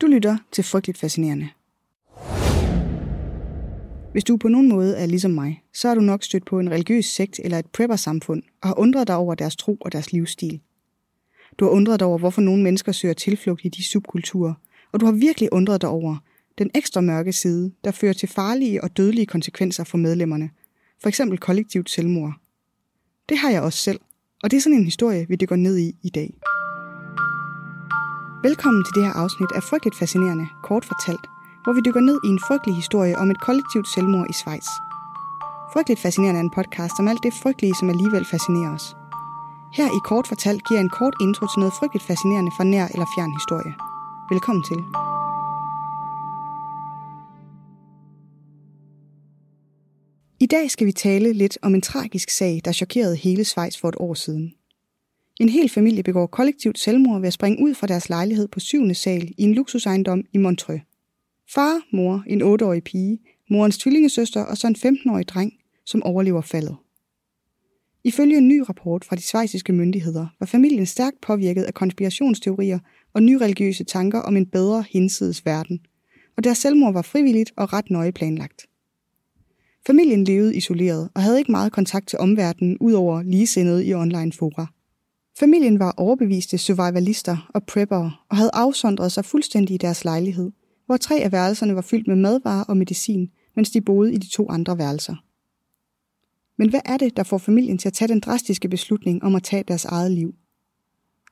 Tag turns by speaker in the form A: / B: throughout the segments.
A: Du lytter til Frygteligt Fascinerende. Hvis du på nogen måde er ligesom mig, så har du nok stødt på en religiøs sekt eller et prepper-samfund og har undret dig over deres tro og deres livsstil. Du har undret dig over, hvorfor nogle mennesker søger tilflugt i de subkulturer, og du har virkelig undret dig over den ekstra mørke side, der fører til farlige og dødelige konsekvenser for medlemmerne, for eksempel kollektivt selvmord. Det har jeg også selv, og det er sådan en historie, vi dykker ned i i dag. Velkommen til det her afsnit af Frygteligt Fascinerende, kort fortalt, hvor vi dykker ned i en frygtelig historie om et kollektivt selvmord i Schweiz. Frygteligt Fascinerende er en podcast om alt det frygtelige, som alligevel fascinerer os. Her i kort fortalt giver jeg en kort intro til noget frygteligt fascinerende fra nær eller fjern historie. Velkommen til. I dag skal vi tale lidt om en tragisk sag, der chokerede hele Schweiz for et år siden. En hel familie begår kollektivt selvmord ved at springe ud fra deres lejlighed på syvende sal i en luksusejendom i Montreux. Far, mor, en 8-årig pige, morens tvillingesøster og så en 15-årig dreng, som overlever faldet. Ifølge en ny rapport fra de svejsiske myndigheder var familien stærkt påvirket af konspirationsteorier og nyreligiøse tanker om en bedre hinsides verden, og deres selvmord var frivilligt og ret nøje planlagt. Familien levede isoleret og havde ikke meget kontakt til omverdenen udover ligesindede i online fora. Familien var overbeviste survivalister og preppere og havde afsondret sig fuldstændig i deres lejlighed, hvor tre af værelserne var fyldt med madvarer og medicin, mens de boede i de to andre værelser. Men hvad er det, der får familien til at tage den drastiske beslutning om at tage deres eget liv?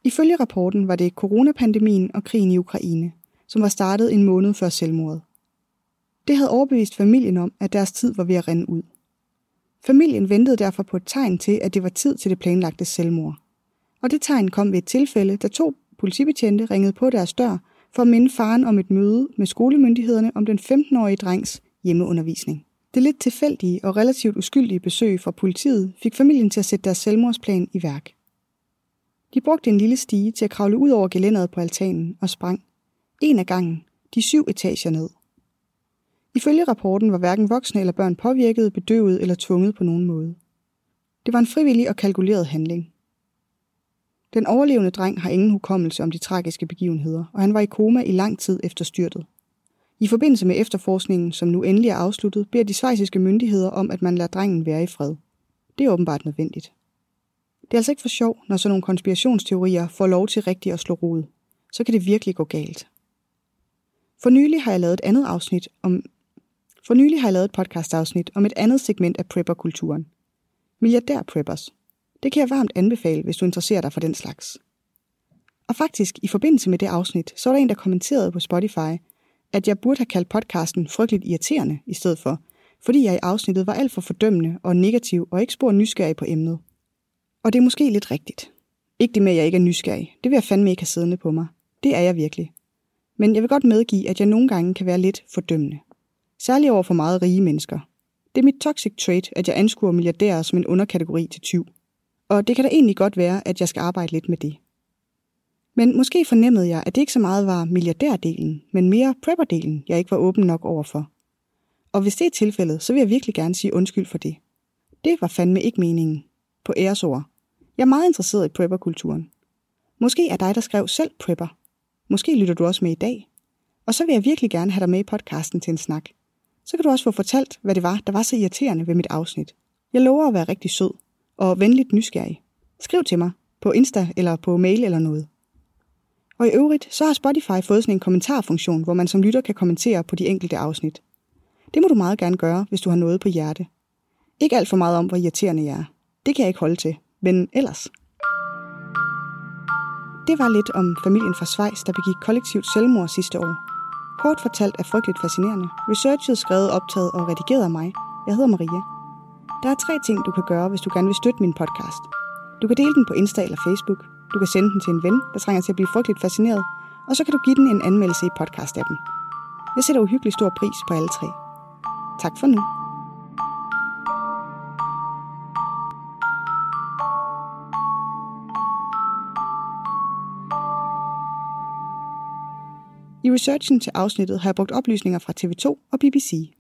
A: Ifølge rapporten var det coronapandemien og krigen i Ukraine, som var startet en måned før selvmordet. Det havde overbevist familien om, at deres tid var ved at rende ud. Familien ventede derfor på et tegn til, at det var tid til det planlagte selvmord. Og det tegn kom ved et tilfælde, da to politibetjente ringede på deres dør for at minde faren om et møde med skolemyndighederne om den 15-årige drengs hjemmeundervisning. Det lidt tilfældige og relativt uskyldige besøg fra politiet fik familien til at sætte deres selvmordsplan i værk. De brugte en lille stige til at kravle ud over gelænderet på altanen og sprang, en af gangen, de syv etager ned. Ifølge rapporten var hverken voksne eller børn påvirket, bedøvet eller tvunget på nogen måde. Det var en frivillig og kalkuleret handling. Den overlevende dreng har ingen hukommelse om de tragiske begivenheder, og han var i koma i lang tid efter styrtet. I forbindelse med efterforskningen, som nu endelig er afsluttet, beder de svejsiske myndigheder om, at man lader drengen være i fred. Det er åbenbart nødvendigt. Det er altså ikke for sjov, når sådan nogle konspirationsteorier får lov til rigtigt at slå rod. Så kan det virkelig gå galt. For nylig har jeg lavet et andet afsnit om for nylig har jeg lavet et podcast-afsnit om et andet segment af prepperkulturen. Milliardær-preppers. Det kan jeg varmt anbefale, hvis du interesserer dig for den slags. Og faktisk, i forbindelse med det afsnit, så var der en, der kommenterede på Spotify, at jeg burde have kaldt podcasten frygteligt irriterende i stedet for, fordi jeg i afsnittet var alt for fordømmende og negativ og ikke spor nysgerrig på emnet. Og det er måske lidt rigtigt. Ikke det med, at jeg ikke er nysgerrig. Det vil jeg fandme ikke have siddende på mig. Det er jeg virkelig. Men jeg vil godt medgive, at jeg nogle gange kan være lidt fordømmende. Særligt over for meget rige mennesker. Det er mit toxic trait, at jeg anskuer milliardærer som en underkategori til tyv. Og det kan da egentlig godt være, at jeg skal arbejde lidt med det. Men måske fornemmede jeg, at det ikke så meget var milliardærdelen, men mere prepperdelen, jeg ikke var åben nok overfor. Og hvis det er tilfældet, så vil jeg virkelig gerne sige undskyld for det. Det var fandme ikke meningen. På æresord. Jeg er meget interesseret i prepperkulturen. Måske er dig, der skrev selv prepper. Måske lytter du også med i dag. Og så vil jeg virkelig gerne have dig med i podcasten til en snak. Så kan du også få fortalt, hvad det var, der var så irriterende ved mit afsnit. Jeg lover at være rigtig sød og venligt nysgerrig. Skriv til mig på Insta eller på mail eller noget. Og i øvrigt, så har Spotify fået sådan en kommentarfunktion, hvor man som lytter kan kommentere på de enkelte afsnit. Det må du meget gerne gøre, hvis du har noget på hjerte. Ikke alt for meget om, hvor irriterende jeg er. Det kan jeg ikke holde til, men ellers. Det var lidt om familien fra Schweiz, der begik kollektivt selvmord sidste år. Kort fortalt er frygteligt fascinerende. Researchet skrevet, optaget og redigeret af mig. Jeg hedder Maria. Der er tre ting, du kan gøre, hvis du gerne vil støtte min podcast. Du kan dele den på Insta eller Facebook. Du kan sende den til en ven, der trænger til at blive frygteligt fascineret. Og så kan du give den en anmeldelse i podcast-appen. Jeg sætter uhyggelig stor pris på alle tre. Tak for nu. I researchen til afsnittet har jeg brugt oplysninger fra TV2 og BBC.